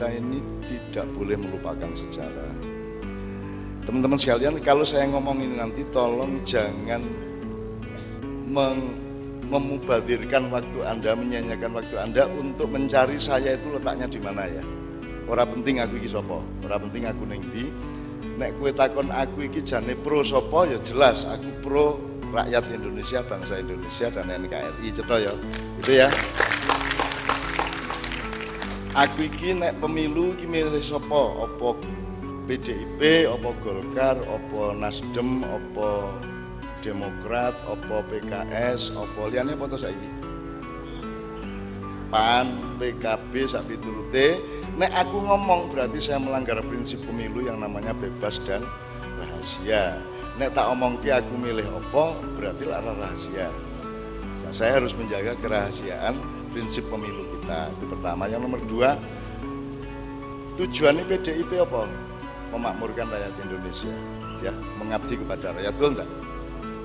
kita ini tidak boleh melupakan sejarah. Teman-teman sekalian, kalau saya ngomong ini nanti tolong jangan meng, memubadirkan waktu Anda, menyanyikan waktu Anda untuk mencari saya itu letaknya di mana ya. Orang penting aku iki sapa, orang penting aku ning ndi. Nek kue takon aku iki jane pro sapa ya jelas aku pro rakyat Indonesia, bangsa Indonesia dan NKRI cetha ya. Itu ya. Aku iki nek pemilu iki milih sapa? Apa PDIP, apa Golkar, apa Nasdem, apa Demokrat, apa PKS, apa liyane apa to saiki? PAN, PKB sak piturute. Nek aku ngomong berarti saya melanggar prinsip pemilu yang namanya bebas dan rahasia. Nek tak omong ki aku milih apa berarti lara rahasia. Saya harus menjaga kerahasiaan prinsip pemilu kita. Itu pertama. Yang nomor dua, tujuan PDIP apa? Memakmurkan rakyat Indonesia, ya, mengabdi kepada rakyat. Betul enggak?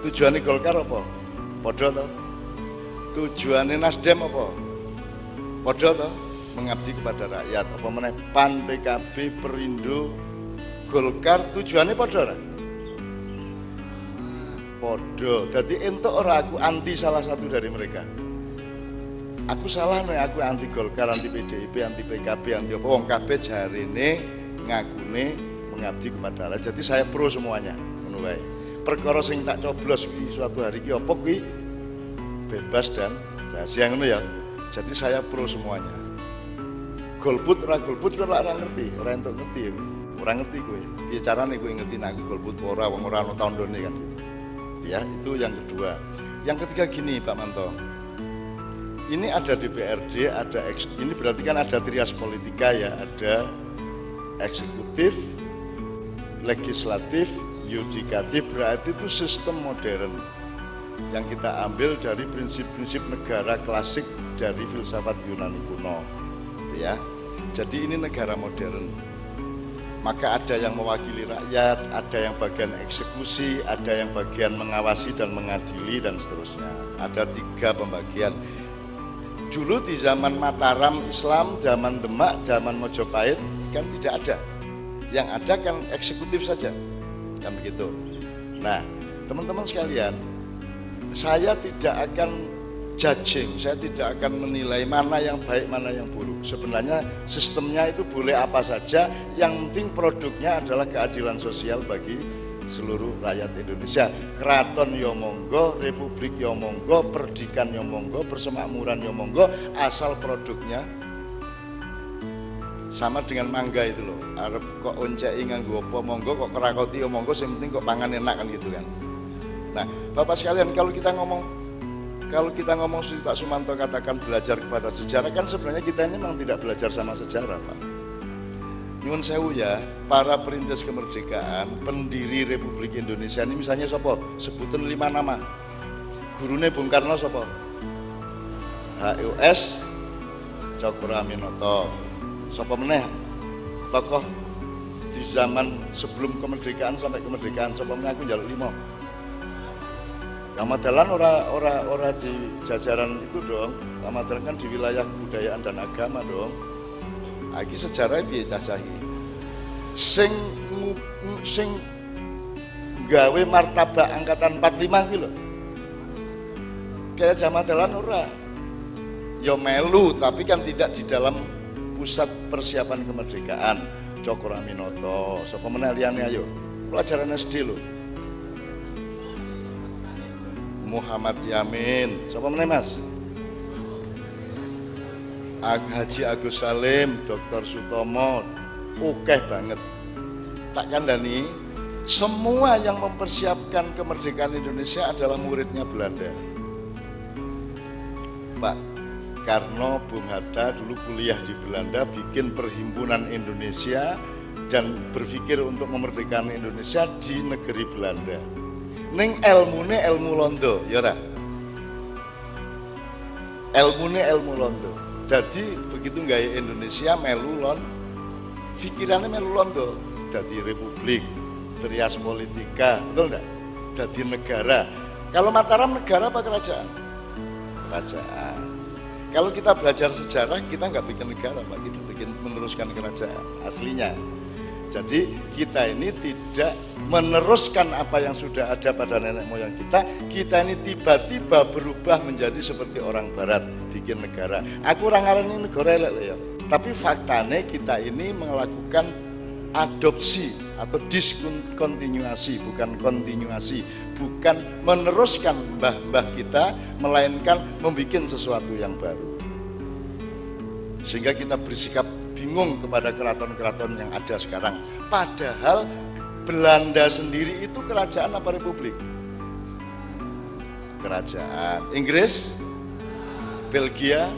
Tujuannya Golkar apa? Podo toh? Tujuannya Nasdem apa? Podo toh? Mengabdi kepada rakyat. Apa meneh PAN, PKB, Perindo, Golkar tujuannya podo ora? Podo. Jadi entuk ora aku anti salah satu dari mereka. Aku salah nih, aku anti Golkar, anti PDIP, anti PKB, anti apa? Wong kabeh jarine ngakune mengabdi kepada rakyat. Jadi saya pro semuanya, ngono wae. Perkara sing tak coblos kuwi suatu hari ki apa kuwi bebas dan rahasia ngono ya. Jadi saya pro semuanya. Golput ora golput kowe ora ngerti, ora entuk ngerti ya. Ora ngerti kowe. Piye carane kowe ngerti nek golput ora wong ora ono tandone kan gitu. Ya, itu yang kedua. Yang ketiga gini Pak Manto. Ini ada DPRD, ada ini berarti kan ada trias politika ya, ada eksekutif, legislatif, yudikatif berarti itu sistem modern yang kita ambil dari prinsip-prinsip negara klasik dari filsafat Yunani kuno gitu ya. Jadi ini negara modern. Maka ada yang mewakili rakyat ada yang bagian eksekusi ada yang bagian mengawasi dan mengadili dan seterusnya. Ada tiga pembagian dulu di zaman Mataram Islam zaman Demak zaman Mojopahit kan tidak ada yang ada kan eksekutif saja kan begitu. Nah, teman-teman sekalian, saya tidak akan judging, saya tidak akan menilai mana yang baik, mana yang buruk. Sebenarnya sistemnya itu boleh apa saja, yang penting produknya adalah keadilan sosial bagi seluruh rakyat Indonesia. Keraton yo monggo, republik yo monggo, perdikan yo monggo, persemakmuran yo monggo, asal produknya sama dengan mangga itu loh. Arep kok onceki nganggo apa monggo kok kerakoti ya monggo sing penting kok pangan enak kan gitu kan. Nah Bapak sekalian kalau kita ngomong kalau kita ngomong Pak Sumanto katakan belajar kepada sejarah kan sebenarnya kita ini memang tidak belajar sama sejarah Pak Nyuwun sewu ya, para perintis kemerdekaan, pendiri Republik Indonesia ini misalnya sopo, sebutan lima nama. Gurune Bung Karno sopo? HUS Cokro Aminoto. Sopo meneh tokoh di zaman sebelum kemerdekaan sampai kemerdekaan sopo meneh aku jaluk lima. Ramadalan ora ora ora di jajaran itu dong. Ramadalan kan di wilayah kebudayaan dan agama dong. Lagi sejarah piye cacahi. Sing sing gawe martabak angkatan 45 gitu. Kayak Jamadalan ora. Ya melu tapi kan tidak di dalam pusat persiapan kemerdekaan. Cokro Aminoto, sapa meneh ayo. Pelajaran SD lho. Muhammad Yamin, sapa meneh Mas? Haji Agus Salim, Dr. Sutomo, oke banget. Tak kandani, semua yang mempersiapkan kemerdekaan Indonesia adalah muridnya Belanda. Pak Karno Bung Hatta dulu kuliah di Belanda, bikin perhimpunan Indonesia dan berpikir untuk memerdekakan Indonesia di negeri Belanda. Ning ilmune ilmu londo, ya ora? Ilmune ilmu londo. Jadi begitu gaya Indonesia melu lon, pikirannya melu londo. Jadi republik, trias politika, betul enggak? Jadi negara. Kalau Mataram negara apa kerajaan? Kerajaan. Kalau kita belajar sejarah, kita nggak bikin negara, Pak. Kita bikin meneruskan kerajaan aslinya. Jadi kita ini tidak meneruskan apa yang sudah ada pada nenek moyang kita. Kita ini tiba-tiba berubah menjadi seperti orang Barat, bikin negara. Aku orang ini negara elek ya. Tapi faktanya kita ini melakukan adopsi atau diskontinuasi, bukan kontinuasi, bukan meneruskan mbah-mbah kita, melainkan membuat sesuatu yang baru. Sehingga kita bersikap bingung kepada keraton-keraton yang ada sekarang. Padahal Belanda sendiri itu kerajaan apa republik? Kerajaan. Inggris, Belgia,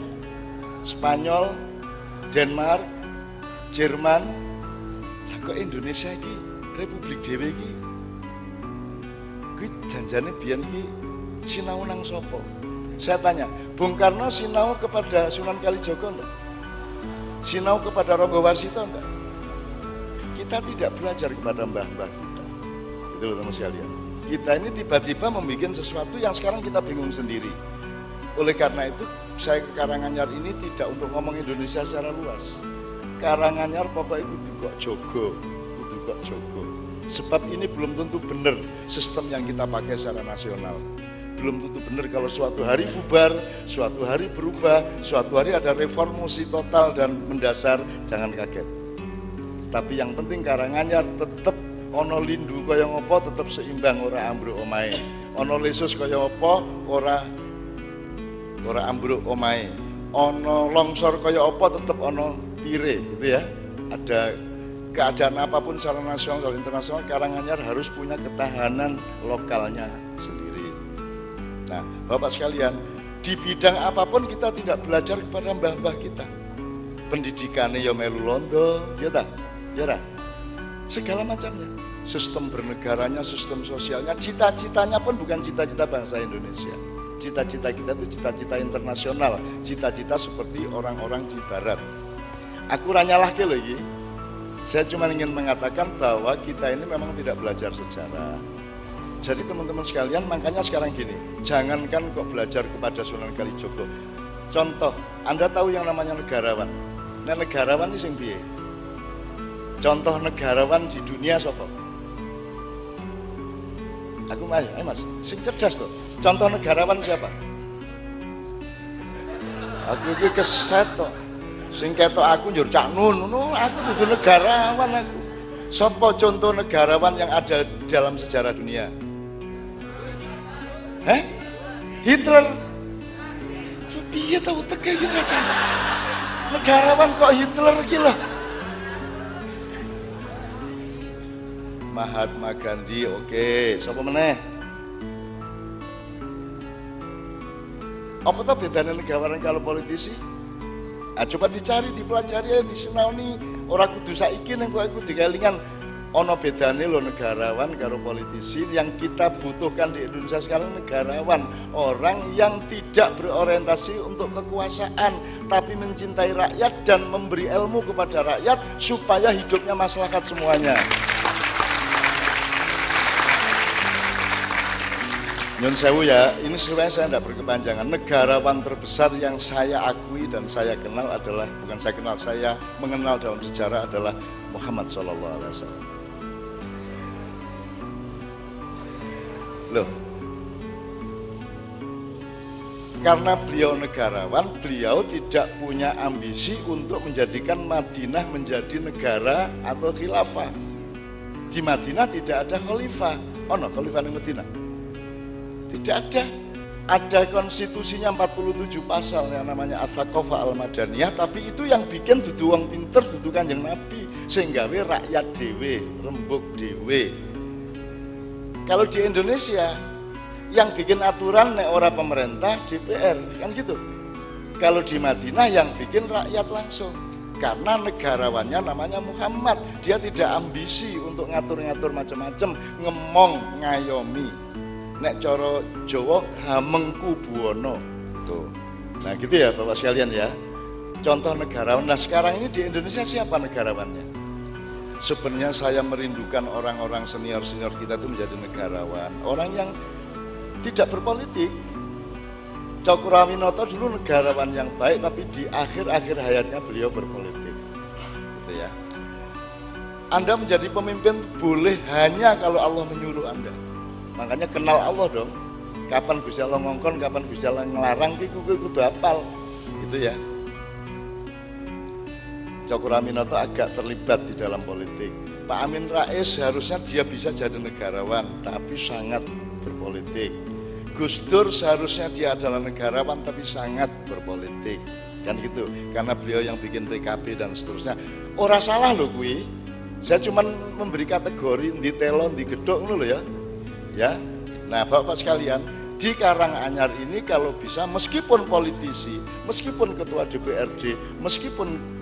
Spanyol, Denmark, Jerman, kok Indonesia ki Republik Dewi ki ki janjane biyen ki sinau nang sopo saya tanya Bung Karno sinau kepada Sunan Kalijogo enggak sinau kepada Ronggo Warsito enggak? Kita tidak belajar kepada mbah-mbah kita. Itu loh teman sekalian. Kita ini tiba-tiba membuat sesuatu yang sekarang kita bingung sendiri. Oleh karena itu saya ke Karanganyar ini tidak untuk ngomong Indonesia secara luas. Karanganyar pokoknya kudu kok jogo, kudu kok jogo. Sebab ini belum tentu benar sistem yang kita pakai secara nasional. Belum tentu benar kalau suatu hari bubar, suatu hari berubah, suatu hari ada reformasi total dan mendasar, jangan kaget. Tapi yang penting Karanganyar tetap ono lindu kaya ngopo tetap seimbang ora ambruk omae. Ono lesus kaya apa ora ora ambruk omae. Ono longsor kaya apa tetap ono pire gitu ya ada keadaan apa pun secara nasional internasional Karanganyar harus punya ketahanan lokalnya sendiri nah Bapak sekalian di bidang apa pun kita tidak belajar kepada mbah-mbah kita. Pendidikannya ya melu londo ya tak ya tak segala macamnya. Sistem bernegaranya sistem sosialnya cita-citanya pun bukan cita-cita bangsa Indonesia. Cita-cita kita itu cita-cita internasional cita-cita seperti orang-orang di barat. Aku ranyalah ke lagi. Saya cuma ingin mengatakan bahwa kita ini memang tidak belajar sejarah. Jadi teman-teman sekalian, makanya sekarang gini, jangankan kok belajar kepada Sunan Kalijogo. Contoh, Anda tahu yang namanya negarawan. Nah, negarawan ini sing piye? Contoh negarawan di dunia siapa? Aku mas, eh mas, sing cerdas tuh. Contoh negarawan siapa? Aku ini keset tuh sing ketok aku njur cak nun no, aku dudu negarawan aku Sopo contoh negarawan yang ada dalam sejarah dunia Heh? Hitler? Piye tahu teke iki saja. Negarawan kok Hitler loh Mahatma Gandhi oke. Okay. sapa meneh? Apa tuh bedanya negarawan kalau politisi? Nah, coba dicari, dipelajari ya, disenauni orang kudu saiki ning kok iku dikelingan ono bedane lo negarawan karo politisi yang kita butuhkan di Indonesia sekarang negarawan orang yang tidak berorientasi untuk kekuasaan tapi mencintai rakyat dan memberi ilmu kepada rakyat supaya hidupnya masyarakat semuanya Nyun sewu ya, ini supaya saya tidak berkepanjangan. Negarawan terbesar yang saya akui dan saya kenal adalah bukan saya kenal, saya mengenal dalam sejarah adalah Muhammad Shallallahu Alaihi Wasallam. Loh, karena beliau negarawan, beliau tidak punya ambisi untuk menjadikan Madinah menjadi negara atau khilafah. Di Madinah tidak ada khalifah. Oh no, khalifah di Madinah tidak ada. Ada konstitusinya 47 pasal yang namanya Athakofa Al-Madaniyah, tapi itu yang bikin dudu pinter, dudu kanjeng Nabi, sehingga rakyat dewe, rembuk dewe. Kalau di Indonesia, yang bikin aturan nek ora pemerintah DPR, kan gitu. Kalau di Madinah yang bikin rakyat langsung. Karena negarawannya namanya Muhammad. Dia tidak ambisi untuk ngatur-ngatur macam-macam ngemong ngayomi. Nek coro Jawa hamengku buwono. Tuh. Nah gitu ya Bapak sekalian ya. Contoh negarawan. Nah sekarang ini di Indonesia siapa negarawannya sebenarnya saya merindukan orang-orang senior-senior kita itu menjadi negarawan orang yang tidak berpolitik Cokrawinoto dulu negarawan yang baik tapi di akhir-akhir hayatnya beliau berpolitik. Gitu ya. Anda menjadi pemimpin boleh hanya kalau Allah menyuruh Anda. Makanya kenal Allah dong. Kapan Gusti Allah ngongkon, kapan Gusti Allah ngelarang, itu kudu hafal. Gitu ya. Cokraminoto agak terlibat di dalam politik. Pak Amin Rais harusnya dia bisa jadi negarawan, tapi sangat berpolitik. Gus Dur seharusnya dia adalah negarawan, tapi sangat berpolitik. Kan gitu, karena beliau yang bikin PKB dan seterusnya. Orang salah loh kui. Saya cuma memberi kategori di telon, di gedok loh ya. Ya, nah bapak sekalian, di Karanganyar ini kalau bisa meskipun politisi, meskipun ketua DPRD, meskipun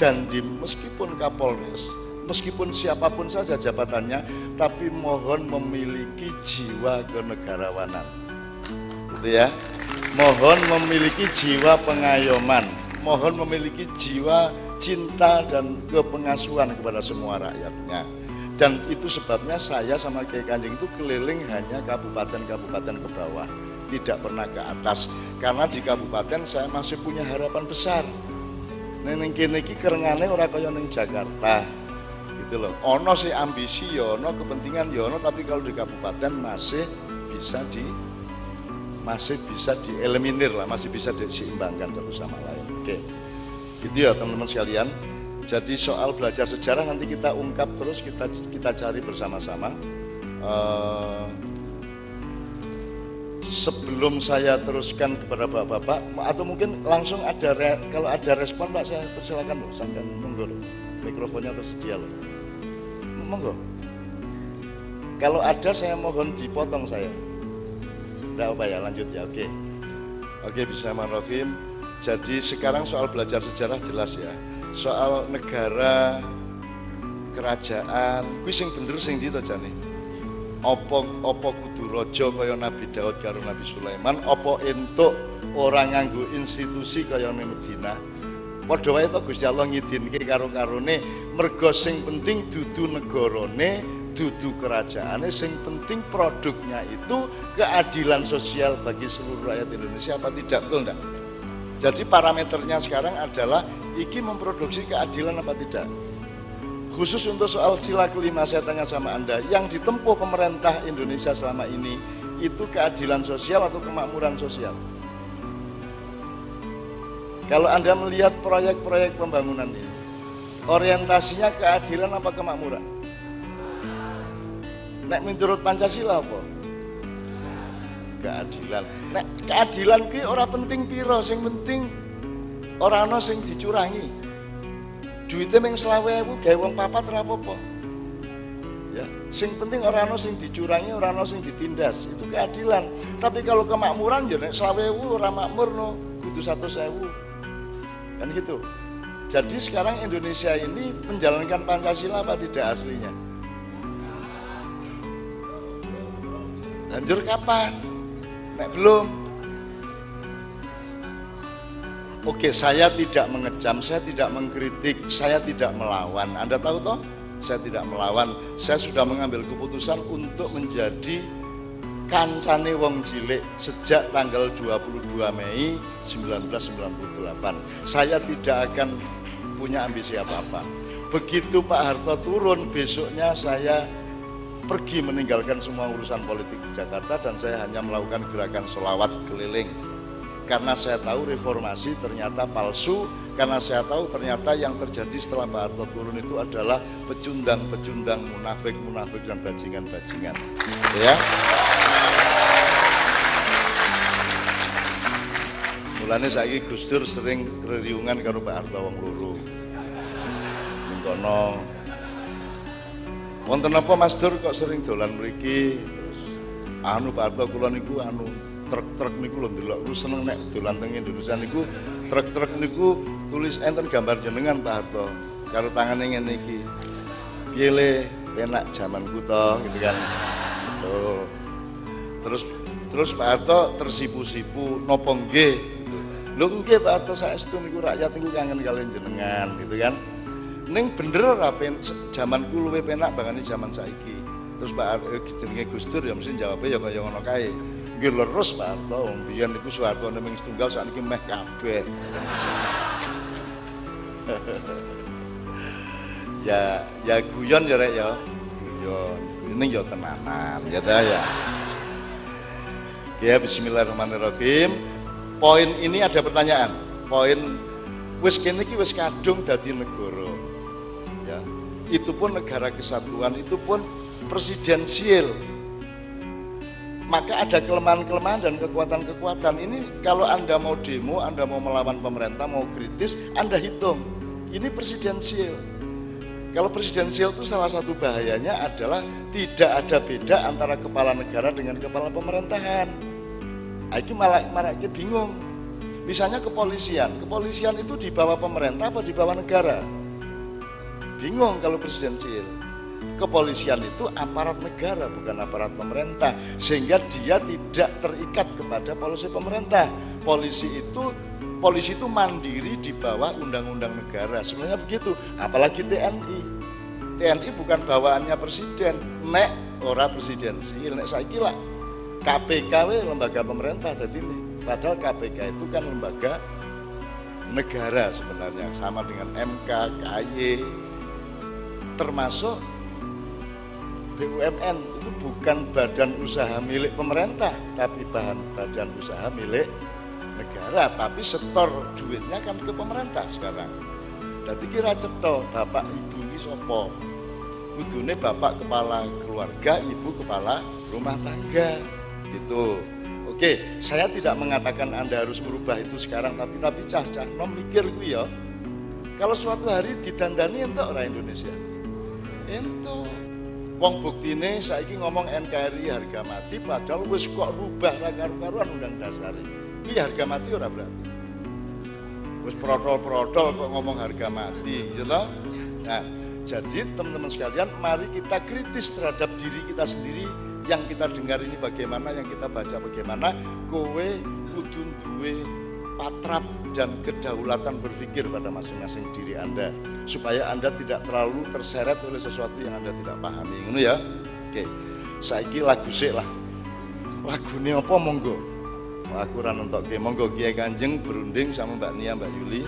dandim meskipun kapolres meskipun siapa pun saja jabatannya tapi mohon memiliki jiwa kenegarawanan. Gitu ya. Mohon memiliki jiwa pengayoman. Mohon memiliki jiwa cinta dan kepengasuhan kepada semua rakyatnya. Dan itu sebabnya saya sama Kiai Kanjeng itu keliling hanya kabupaten-kabupaten ke bawah. Tidak pernah ke atas. Karena di kabupaten saya masih punya harapan besar Neng kene iki kerengane ora kaya ning Jakarta. Gitu loh. Ono sih ambisi ya ono, kepentingan ya ono, tapi kalau di kabupaten masih bisa di masih bisa dieliminir lah, masih bisa diseimbangkan satu sama lain. Oke. Gitu ya teman-teman sekalian. Jadi soal belajar sejarah nanti kita ungkap terus kita kita cari bersama-sama. Uh, sebelum saya teruskan kepada bapak-bapak atau mungkin langsung ada re, kalau ada respon pak saya persilakan loh sampai monggo. Mikrofonnya tersedia loh monggo. Kalau ada saya mohon dipotong saya. Tidak apa ya lanjut ya oke. Oke bisa Bismillahirrahmanirrahim. Jadi sekarang soal belajar sejarah jelas ya. Soal negara kerajaan kuwi sing bener sing ndi to jane? Opo raja kaya Nabi Daud karo Nabi Sulaiman opo entuk orang nganggo institusi kaya Madinah padha wae to Gusti Allah ngidinke karo-karone mergo sing penting dudu negarane dudu kerajaane sing penting produknya itu keadilan sosial bagi seluruh rakyat Indonesia apa tidak? Betul enggak jadi parameternya sekarang adalah iki memproduksi keadilan apa tidak Khusus untuk soal sila kelima saya tanya sama Anda, yang ditempuh pemerintah Indonesia selama ini itu keadilan sosial atau kemakmuran sosial? Kalau Anda melihat proyek-proyek pembangunan ini, orientasinya keadilan apa kemakmuran? Nek menurut Pancasila apa? Keadilan. Nek keadilan ki orang penting piro, sing penting orang no sing dicurangi duitnya meng selawe ewu gawe wong papat ora ya sing penting orang no sing dicurangi orang no sing ditindas. Itu keadilan. Tapi kalau kemakmuran ya nek selawe ewu ora makmur no. Kudu satu sewu. Kan gitu. Jadi sekarang Indonesia ini menjalankan Pancasila apa tidak aslinya? Lanjur kapan? Nek belum Oke, saya tidak mengecam, saya tidak mengkritik, saya tidak melawan. Anda tahu toh? Saya tidak melawan. Saya sudah mengambil keputusan untuk menjadi kancane wong cilik sejak tanggal 22 Mei 1998. Saya tidak akan punya ambisi apa-apa. Begitu Pak Harto turun, besoknya saya pergi meninggalkan semua urusan politik di Jakarta dan saya hanya melakukan gerakan selawat keliling karena saya tahu reformasi ternyata palsu karena saya tahu ternyata yang terjadi setelah Pak Harto turun itu adalah pecundang-pecundang munafik-munafik dan bajingan-bajingan. Ya. Saya Gus Dur sering reriungan karo Pak Harto wong loro. Ning kono. Wonten apa Mas Dur kok sering dolan terus anu Pak Harto kula niku anu truk-truk niku lho ndelok ku seneng nek dolan teng Indonesia niku truk-truk niku tulis enten gambar jenengan Pak Harto karo tangane ngene iki. Piye penak jamanku to gitu kan. Tuh. Terus terus Pak Harto tersipu-sipu nopo nggih. Lho nggih Pak Harto saestu niku rakyat niku kangen kalian jenengan gitu kan. Ning bener ora jamanku luwih penak bangane zaman saiki. Terus Pak Harto eh, jenenge Gus Dur ya mesti jawabnya ya kaya ngono kae Nggih leres Pak Harto, biyen niku Soeharto neming setunggal sakniki meh kabeh. ya ya guyon ya rek ya. Guyon. Ini ya tenanan ya ta ya. Ya bismillahirrahmanirrahim. Poin ini ada pertanyaan. Poin wis kene iki wis kadung dadi negara. Ya. Itu pun negara kesatuan, itu pun presidensial maka ada kelemahan-kelemahan dan kekuatan-kekuatan. Ini kalau Anda mau demo, Anda mau melawan pemerintah, mau kritis, Anda hitung. Ini presidensial. Kalau presidensial itu salah satu bahayanya adalah tidak ada beda antara kepala negara dengan kepala pemerintahan. Nah, ini malah, malah bingung. Misalnya kepolisian, kepolisian itu di bawah pemerintah apa di bawah negara? Bingung kalau presidensial kepolisian itu aparat negara bukan aparat pemerintah. Sehingga dia tidak terikat kepada polisi pemerintah. Polisi itu polisi itu mandiri di bawah undang-undang negara. Sebenarnya begitu. Apalagi TNI TNI bukan bawaannya presiden. Nek ora presidensi nek saya kira KPK lembaga pemerintah jadi ini. Padahal KPK itu kan lembaga negara sebenarnya sama dengan MK, KY termasuk BUMN itu bukan badan usaha milik pemerintah, tapi bahan badan usaha milik negara, tapi setor duitnya kan ke pemerintah sekarang. Jadi kira ceto, bapak ibu ini sopo. Kudune bapak kepala keluarga, ibu kepala rumah tangga. Gitu. Oke, saya tidak mengatakan Anda harus merubah itu sekarang, tapi tapi cah-cah nom mikir gue ya. Kalau suatu hari didandani untuk orang Indonesia. Itu Wong buktine saiki ngomong NKRI harga mati padahal wis kok rubah ra karu-karuan undang dasar. Iki harga mati ora berarti. Wis protol-protol kok ngomong harga mati, gitu? Nah, jadi teman-teman sekalian, mari kita kritis terhadap diri kita sendiri yang kita dengar ini bagaimana, yang kita baca bagaimana, kowe kudu duwe patrap dan kedaulatan berpikir pada masing-masing diri Anda supaya Anda tidak terlalu terseret oleh sesuatu yang Anda tidak pahami. Ngono ya. Oke. Saiki lagu sik lah. ini apa monggo? Aku ora ke monggo Kiai Kanjeng berunding sama Mbak Nia, Mbak Yuli.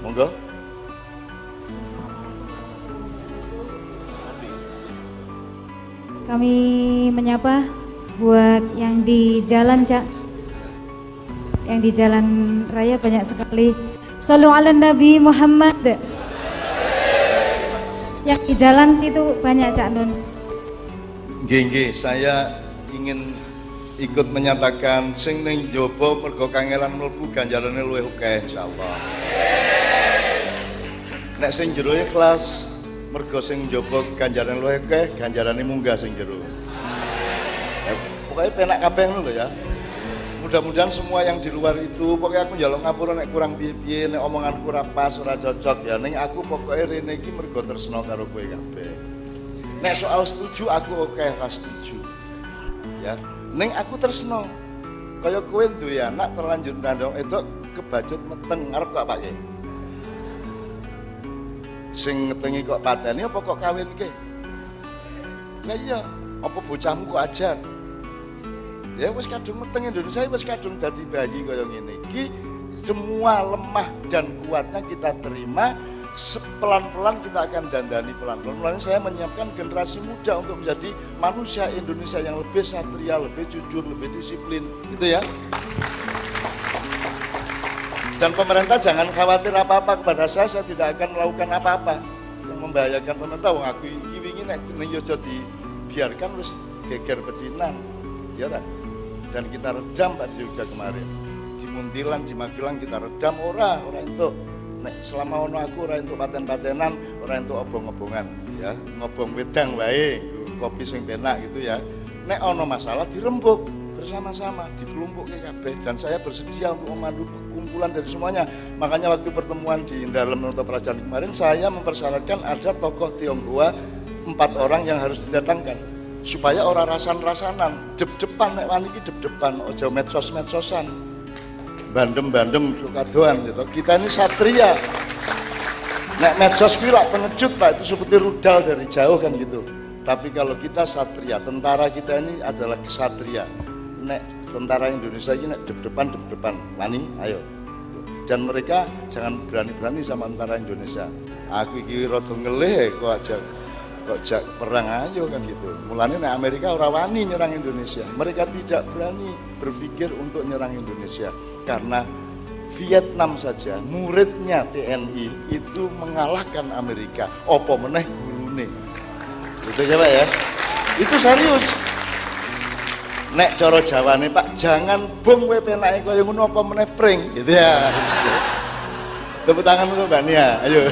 Monggo. Kami menyapa buat yang di jalan, Cak yang di jalan raya banyak sekali. Salu ala Nabi Muhammad. Yang di jalan situ banyak Cak Nun. Gengge, saya ingin ikut menyatakan sing ning jaba mergo kangelan mlebu ganjarane luwih akeh insyaallah. Nek sing jero ikhlas mergo sing jaba ganjarane luwih akeh, ganjarane munggah sing jero. Ya, pokoknya penak kabeh ngono ya mudah-mudahan semua yang di luar itu pokoknya aku jaluk ngapura nek kurang piye-piye nek ora pas ora cocok. Ya ning aku pokoknya rene iki mergo tresno karo kowe kabeh. Nek soal setuju aku oke okay, lah setuju. Ya ning aku tresno. Kaya kowe duwe anak terlanjur ndandong itu kebacut meteng ngarep kok Pak sing ngetengi kok padani apa kok kawin ke lah iya apa bocahmu kok ajar ya wis kadung meteng Indonesia wis kadung dadi bayi kaya ngene iki semua lemah dan kuatnya kita terima pelan-pelan kita akan dandani pelan-pelan. Mulai saya menyiapkan generasi muda untuk menjadi manusia Indonesia yang lebih satria, lebih jujur, lebih disiplin, gitu ya. Dan pemerintah jangan khawatir apa-apa kepada saya, saya tidak akan melakukan apa-apa yang membahayakan pemerintah. Wong aku iki wingi nek yo jadi biarkan wis geger pecinan. Ya kan? Dan kita redam Pak di Jogja kemarin. Di Muntilan, di Magelang kita redam. Ora, ora itu nek selama ono aku ora untuk paten-patenan, ora untuk obong-obongan ya, ngobong wedang wae, kopi sing penak gitu ya. Nek ono masalah dirembuk bersama-sama, dikelompok ke kabeh. Dan saya bersedia untuk memandu kumpulan dari semuanya. Makanya waktu pertemuan di dalam menutup kerajaan kemarin saya mempersyaratkan ada tokoh Tionghoa empat orang yang harus didatangkan supaya orang rasan-rasanan dep-depan nek wani iki dep-depan ojo medsos-medsosan. Bandem-bandem kadoan gitu. Kita ini satria. Nek medsos kuwi pengecut Pak itu seperti rudal dari jauh kan gitu. Tapi kalau kita satria tentara kita ini adalah kesatria. Nek tentara Indonesia ini nek dep-depan dep-depan wani ayo. Dan mereka jangan berani-berani sama tentara Indonesia. Aku iki rada ngelih kok aja kok jak perang ayo kan gitu. Mulanya nek Amerika ora wani nyerang Indonesia. Mereka tidak berani berpikir untuk nyerang Indonesia karena Vietnam saja muridnya TNI itu mengalahkan Amerika. Opo meneh gurune? Itu ya Pak ya? Itu serius. Nek coro jawane Pak jangan bom kowe penake kaya ngono apa meneh pring? Gitu ya. Tepuk tangan untuk Mbak Nia. Ayo